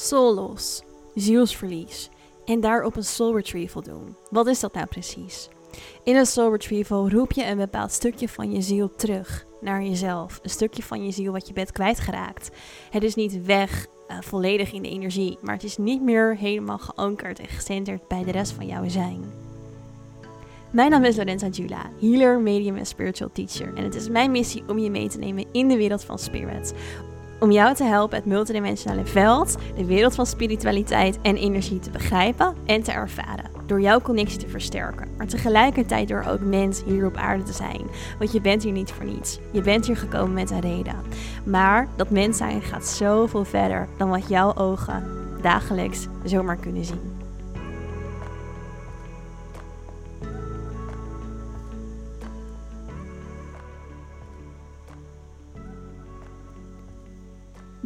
Soul loss, zielsverlies en daarop een soul retrieval doen. Wat is dat nou precies? In een soul retrieval roep je een bepaald stukje van je ziel terug naar jezelf. Een stukje van je ziel wat je bent kwijtgeraakt. Het is niet weg uh, volledig in de energie, maar het is niet meer helemaal geankerd en gecenterd bij de rest van jouw zijn. Mijn naam is Lorenza Jula, healer, medium en spiritual teacher. En het is mijn missie om je mee te nemen in de wereld van spirit. Om jou te helpen het multidimensionale veld, de wereld van spiritualiteit en energie te begrijpen en te ervaren. Door jouw connectie te versterken, maar tegelijkertijd door ook mens hier op aarde te zijn. Want je bent hier niet voor niets. Je bent hier gekomen met een reden. Maar dat mens zijn gaat zoveel verder dan wat jouw ogen dagelijks zomaar kunnen zien.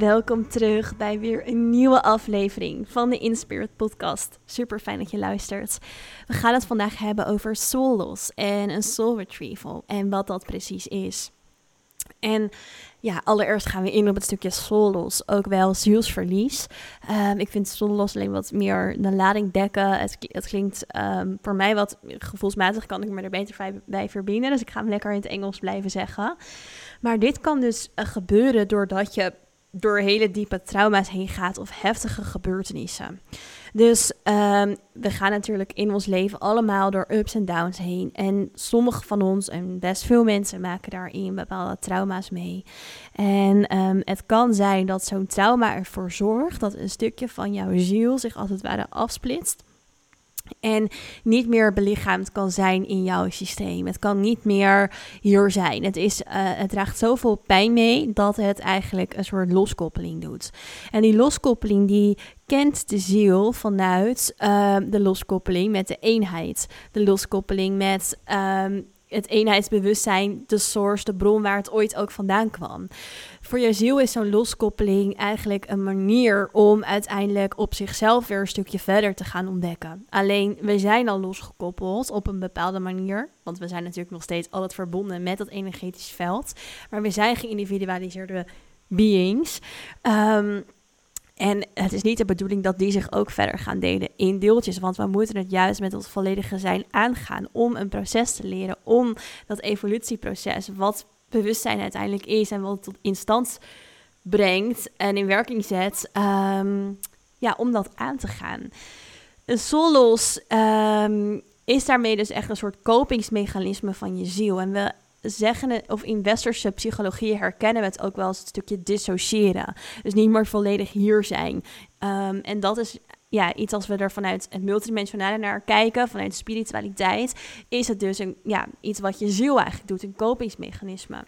Welkom terug bij weer een nieuwe aflevering van de Inspirit podcast. Super fijn dat je luistert. We gaan het vandaag hebben over soul loss en een soul retrieval en wat dat precies is. En ja, allereerst gaan we in op het stukje soul loss, ook wel zielsverlies. Um, ik vind soul alleen wat meer de lading dekken. Het, het klinkt um, voor mij wat gevoelsmatig, kan ik me er beter bij verbinden. Dus ik ga hem lekker in het Engels blijven zeggen. Maar dit kan dus uh, gebeuren doordat je door hele diepe trauma's heen gaat of heftige gebeurtenissen. Dus um, we gaan natuurlijk in ons leven allemaal door ups en downs heen. En sommige van ons en best veel mensen maken daarin bepaalde trauma's mee. En um, het kan zijn dat zo'n trauma ervoor zorgt dat een stukje van jouw ziel zich als het ware afsplitst en niet meer belichaamd kan zijn in jouw systeem. Het kan niet meer hier zijn. Het, is, uh, het draagt zoveel pijn mee dat het eigenlijk een soort loskoppeling doet. En die loskoppeling die kent de ziel vanuit uh, de loskoppeling met de eenheid. De loskoppeling met um, het eenheidsbewustzijn, de source, de bron waar het ooit ook vandaan kwam. Voor je ziel is zo'n loskoppeling eigenlijk een manier om uiteindelijk op zichzelf weer een stukje verder te gaan ontdekken. Alleen we zijn al losgekoppeld op een bepaalde manier, want we zijn natuurlijk nog steeds altijd verbonden met dat energetisch veld, maar we zijn geïndividualiseerde beings. Um, en het is niet de bedoeling dat die zich ook verder gaan delen in deeltjes. Want we moeten het juist met ons volledige zijn aangaan om een proces te leren. Om dat evolutieproces, wat bewustzijn uiteindelijk is en wat het tot in stand brengt en in werking zet, um, ja, om dat aan te gaan. Een solos um, is daarmee dus echt een soort kopingsmechanisme van je ziel. En we zeggen het, of in westerse psychologie herkennen we het ook wel als het stukje dissociëren. Dus niet meer volledig hier zijn. Um, en dat is ja, iets als we er vanuit het multidimensionale naar kijken, vanuit spiritualiteit, is het dus een, ja, iets wat je ziel eigenlijk doet, een kopingsmechanisme.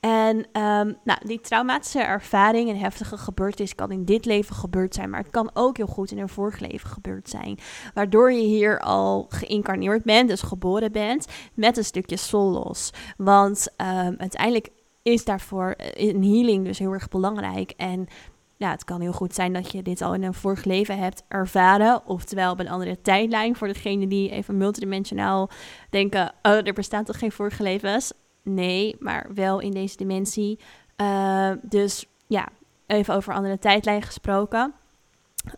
En um, nou, die traumatische ervaring en heftige gebeurtenis kan in dit leven gebeurd zijn, maar het kan ook heel goed in een vorig leven gebeurd zijn. Waardoor je hier al geïncarneerd bent, dus geboren bent, met een stukje soul loss. Want um, uiteindelijk is daarvoor eh, een healing dus heel erg belangrijk. En ja, het kan heel goed zijn dat je dit al in een vorig leven hebt ervaren. Oftewel op een andere tijdlijn. Voor degene die even multidimensionaal denken: oh, er bestaan toch geen vorige levens? Nee, maar wel in deze dimensie. Uh, dus ja, even over andere tijdlijn gesproken.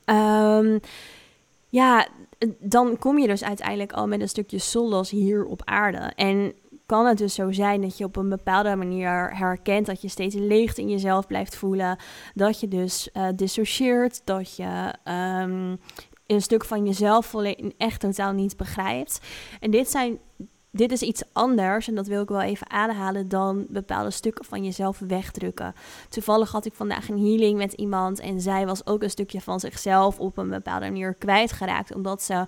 Um, ja, dan kom je dus uiteindelijk al met een stukje solos hier op aarde. En kan het dus zo zijn dat je op een bepaalde manier herkent dat je steeds leegte in jezelf blijft voelen. Dat je dus uh, dissocieert, dat je um, een stuk van jezelf echt totaal niet begrijpt. En dit zijn dit is iets anders, en dat wil ik wel even aanhalen, dan bepaalde stukken van jezelf wegdrukken. Toevallig had ik vandaag een healing met iemand en zij was ook een stukje van zichzelf op een bepaalde manier kwijtgeraakt, omdat ze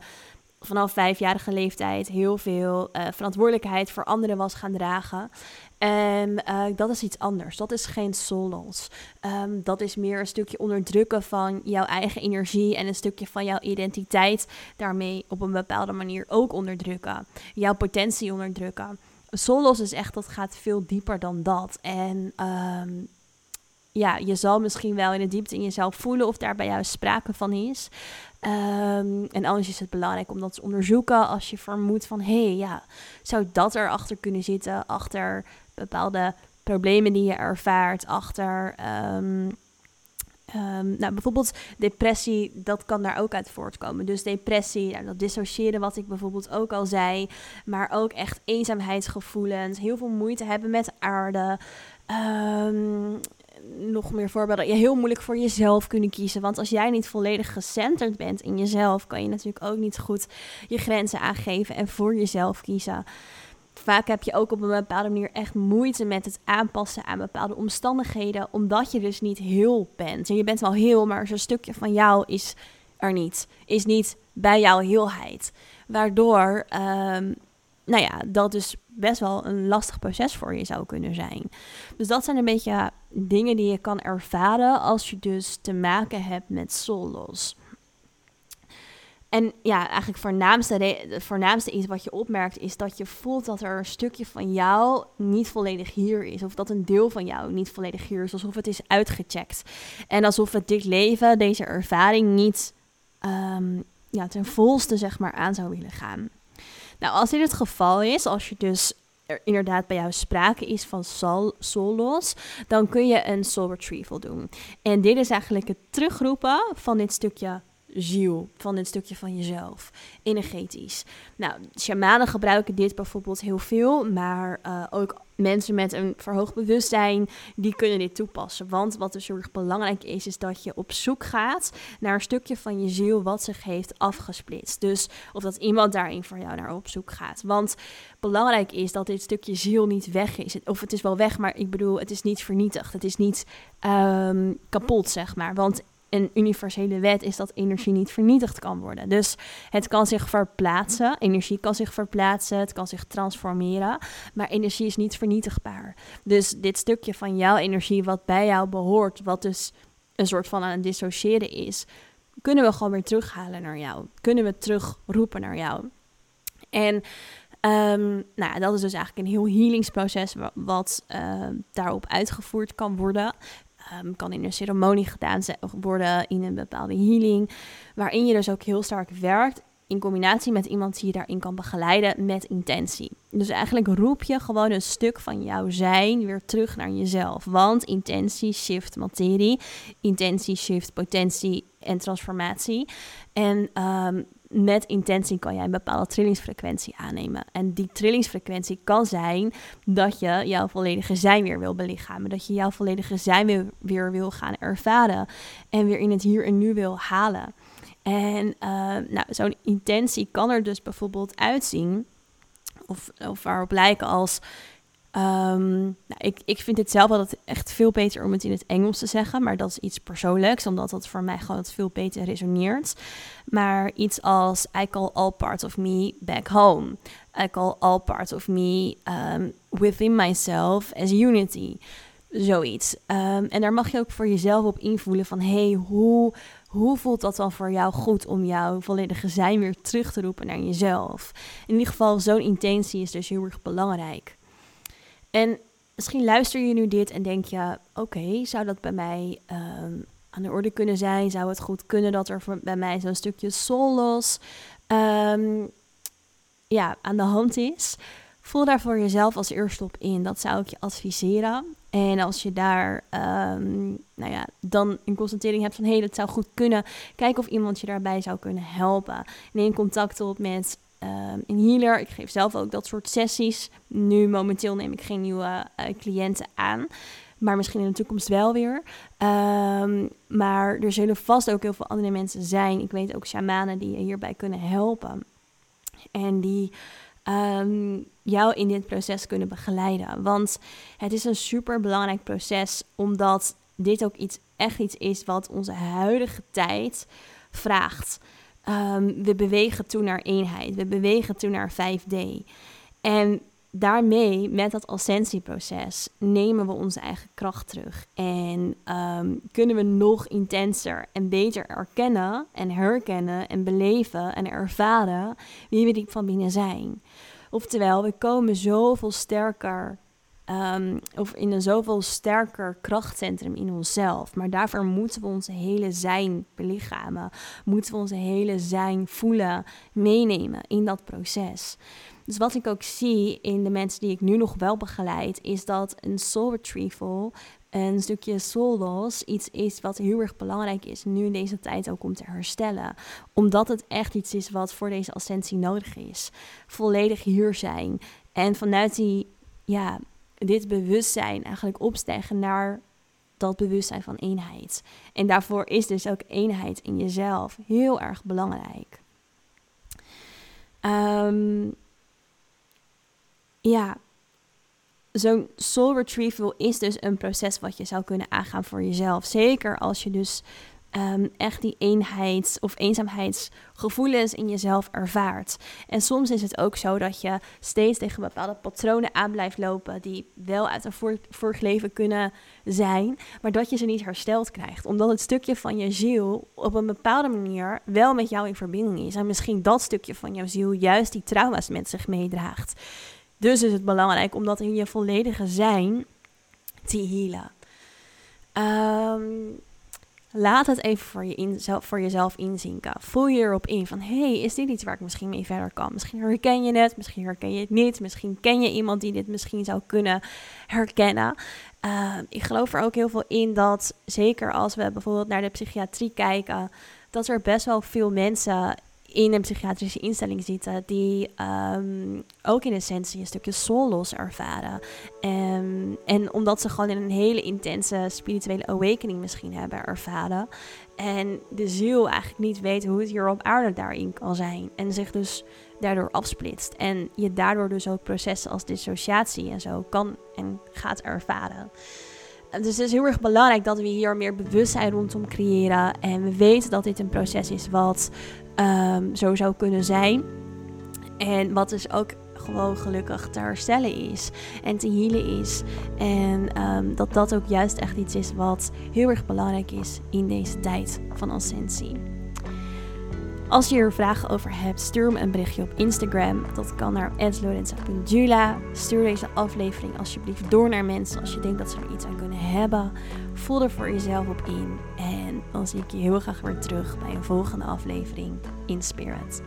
vanaf vijfjarige leeftijd heel veel uh, verantwoordelijkheid voor anderen was gaan dragen. En uh, dat is iets anders. Dat is geen solos. Um, dat is meer een stukje onderdrukken van jouw eigen energie en een stukje van jouw identiteit daarmee op een bepaalde manier ook onderdrukken. Jouw potentie onderdrukken. Solos is echt, dat gaat veel dieper dan dat. En um, ja, je zal misschien wel in de diepte in jezelf voelen of daar bij jou sprake van is. Um, en anders is het belangrijk om dat te onderzoeken als je vermoedt van hé, hey, ja, zou dat erachter kunnen zitten, achter bepaalde problemen die je ervaart, achter um, Um, nou, bijvoorbeeld depressie, dat kan daar ook uit voortkomen. Dus depressie, nou, dat dissociëren wat ik bijvoorbeeld ook al zei. Maar ook echt eenzaamheidsgevoelens, heel veel moeite hebben met aarde. Um, nog meer voorbeelden. Je heel moeilijk voor jezelf kunnen kiezen. Want als jij niet volledig gecenterd bent in jezelf, kan je natuurlijk ook niet goed je grenzen aangeven en voor jezelf kiezen. Vaak heb je ook op een bepaalde manier echt moeite met het aanpassen aan bepaalde omstandigheden, omdat je dus niet heel bent. En je bent wel heel, maar zo'n stukje van jou is er niet. Is niet bij jouw heelheid. Waardoor, um, nou ja, dat dus best wel een lastig proces voor je zou kunnen zijn. Dus dat zijn een beetje dingen die je kan ervaren als je dus te maken hebt met solos. En ja, eigenlijk voornaamste, het voornaamste iets wat je opmerkt is dat je voelt dat er een stukje van jou niet volledig hier is. Of dat een deel van jou niet volledig hier is. Alsof het is uitgecheckt. En alsof het dit leven, deze ervaring niet um, ja, ten volste zeg maar aan zou willen gaan. Nou, als dit het geval is, als je dus er inderdaad bij jou sprake is van soul dan kun je een soul retrieval doen. En dit is eigenlijk het terugroepen van dit stukje ziel, van dit stukje van jezelf, energetisch. Nou, shamanen gebruiken dit bijvoorbeeld heel veel, maar uh, ook mensen met een verhoogd bewustzijn, die kunnen dit toepassen. Want wat dus heel belangrijk is, is dat je op zoek gaat naar een stukje van je ziel wat zich heeft afgesplitst. Dus of dat iemand daarin voor jou naar op zoek gaat. Want belangrijk is dat dit stukje ziel niet weg is. Of het is wel weg, maar ik bedoel, het is niet vernietigd. Het is niet um, kapot, zeg maar. Want een universele wet is dat energie niet vernietigd kan worden. Dus het kan zich verplaatsen, energie kan zich verplaatsen, het kan zich transformeren, maar energie is niet vernietigbaar. Dus dit stukje van jouw energie wat bij jou behoort, wat dus een soort van aan het dissociëren is, kunnen we gewoon weer terughalen naar jou. Kunnen we terugroepen naar jou. En um, nou, dat is dus eigenlijk een heel healingsproces wat uh, daarop uitgevoerd kan worden. Um, kan in een ceremonie gedaan worden, in een bepaalde healing. Waarin je dus ook heel sterk werkt in combinatie met iemand die je daarin kan begeleiden met intentie. Dus eigenlijk roep je gewoon een stuk van jouw zijn weer terug naar jezelf. Want intentie shift materie, intentie shift potentie en transformatie. En um, met intentie kan jij een bepaalde trillingsfrequentie aannemen. En die trillingsfrequentie kan zijn dat je jouw volledige zijn weer wil belichamen. Dat je jouw volledige zijn weer, weer wil gaan ervaren. En weer in het hier en nu wil halen. En uh, nou, zo'n intentie kan er dus bijvoorbeeld uitzien. Of, of waarop lijken als Um, nou, ik, ik vind het zelf altijd echt veel beter om het in het Engels te zeggen, maar dat is iets persoonlijks, omdat dat voor mij gewoon veel beter resoneert. Maar iets als I call all parts of me back home. I call all parts of me um, within myself as unity. Zoiets. Um, en daar mag je ook voor jezelf op invoelen van hey, hoe, hoe voelt dat dan voor jou goed om jouw volledige zijn weer terug te roepen naar jezelf? In ieder geval, zo'n intentie is dus heel erg belangrijk. En misschien luister je nu dit en denk je: oké, zou dat bij mij ehm, aan de orde kunnen zijn? Zou het goed kunnen dat er bij mij zo'n stukje solos um, ja, aan de hand is? Voel daar voor jezelf als eerste op in. Dat zou ik je adviseren. En als je daar um, nou ja, dan een constatering hebt van hé, hey, dat zou goed kunnen. Kijk of iemand je daarbij zou kunnen helpen. Neem contact op met um, een healer. Ik geef zelf ook dat soort sessies. Nu momenteel neem ik geen nieuwe uh, cliënten aan. Maar misschien in de toekomst wel weer. Um, maar er zullen vast ook heel veel andere mensen zijn. Ik weet ook shamanen die je hierbij kunnen helpen. En die um, jou in dit proces kunnen begeleiden. Want het is een super belangrijk proces, omdat dit ook iets, echt iets is wat onze huidige tijd vraagt. Um, we bewegen toe naar eenheid. We bewegen toe naar 5D. En daarmee, met dat ascensieproces, nemen we onze eigen kracht terug. En um, kunnen we nog intenser en beter erkennen en herkennen en beleven en ervaren wie we diep van binnen zijn. Oftewel, we komen zoveel sterker Um, of in een zoveel sterker krachtcentrum in onszelf. Maar daarvoor moeten we onze hele zijn belichamen. Moeten we onze hele zijn voelen, meenemen in dat proces. Dus wat ik ook zie in de mensen die ik nu nog wel begeleid, is dat een soul retrieval een stukje soul loss iets is wat heel erg belangrijk is nu in deze tijd ook om te herstellen. Omdat het echt iets is wat voor deze ascensie nodig is. Volledig hier zijn. En vanuit die, ja, dit bewustzijn eigenlijk opstijgen naar dat bewustzijn van eenheid. En daarvoor is dus ook eenheid in jezelf heel erg belangrijk. Um, ja, zo'n soul retrieval is dus een proces wat je zou kunnen aangaan voor jezelf. Zeker als je dus um, echt die eenheids- of eenzaamheidsgevoelens in jezelf ervaart. En soms is het ook zo dat je steeds tegen bepaalde patronen aan blijft lopen, die wel uit een vorig leven kunnen zijn, maar dat je ze niet hersteld krijgt. Omdat het stukje van je ziel op een bepaalde manier wel met jou in verbinding is. En misschien dat stukje van jouw ziel juist die trauma's met zich meedraagt. Dus is het belangrijk om dat in je volledige zijn te healen. Um, laat het even voor, je in, voor jezelf inzinken. Voel je erop in van, hey, is dit iets waar ik misschien mee verder kan? Misschien herken je het, misschien herken je het niet. Misschien ken je iemand die dit misschien zou kunnen herkennen. Ehm, ik geloof er ook heel veel in dat, zeker als we bijvoorbeeld naar de psychiatrie kijken, dat er best wel veel mensen in een psychiatrische instelling zitten die ehm, ook in essentie een stukje soul ervaren. Um, en omdat ze gewoon een hele intense spirituele awakening misschien hebben ervaren. En de ziel eigenlijk niet weet hoe het hier op aarde daarin kan zijn. En zich dus daardoor afsplitst. En je daardoor dus ook processen als dissociatie en zo kan en gaat ervaren. Dus het is heel erg belangrijk dat we hier meer bewustzijn rondom creëren. En we weten dat dit een proces is wat um, zo zou kunnen zijn. En wat dus ook gewoon gelukkig te herstellen is en te healen is. En um, dat dat ook juist echt iets is wat heel erg belangrijk is in deze tijd van ascensie. Als je er vragen over hebt, stuur me een berichtje op Instagram. Dat kan naar lorenza.jula. Stuur deze aflevering alsjeblieft door naar mensen als je denkt dat ze er iets aan kunnen hebben. Voel er voor jezelf op in. En dan zie ik je heel graag weer terug bij een volgende aflevering in Spirit.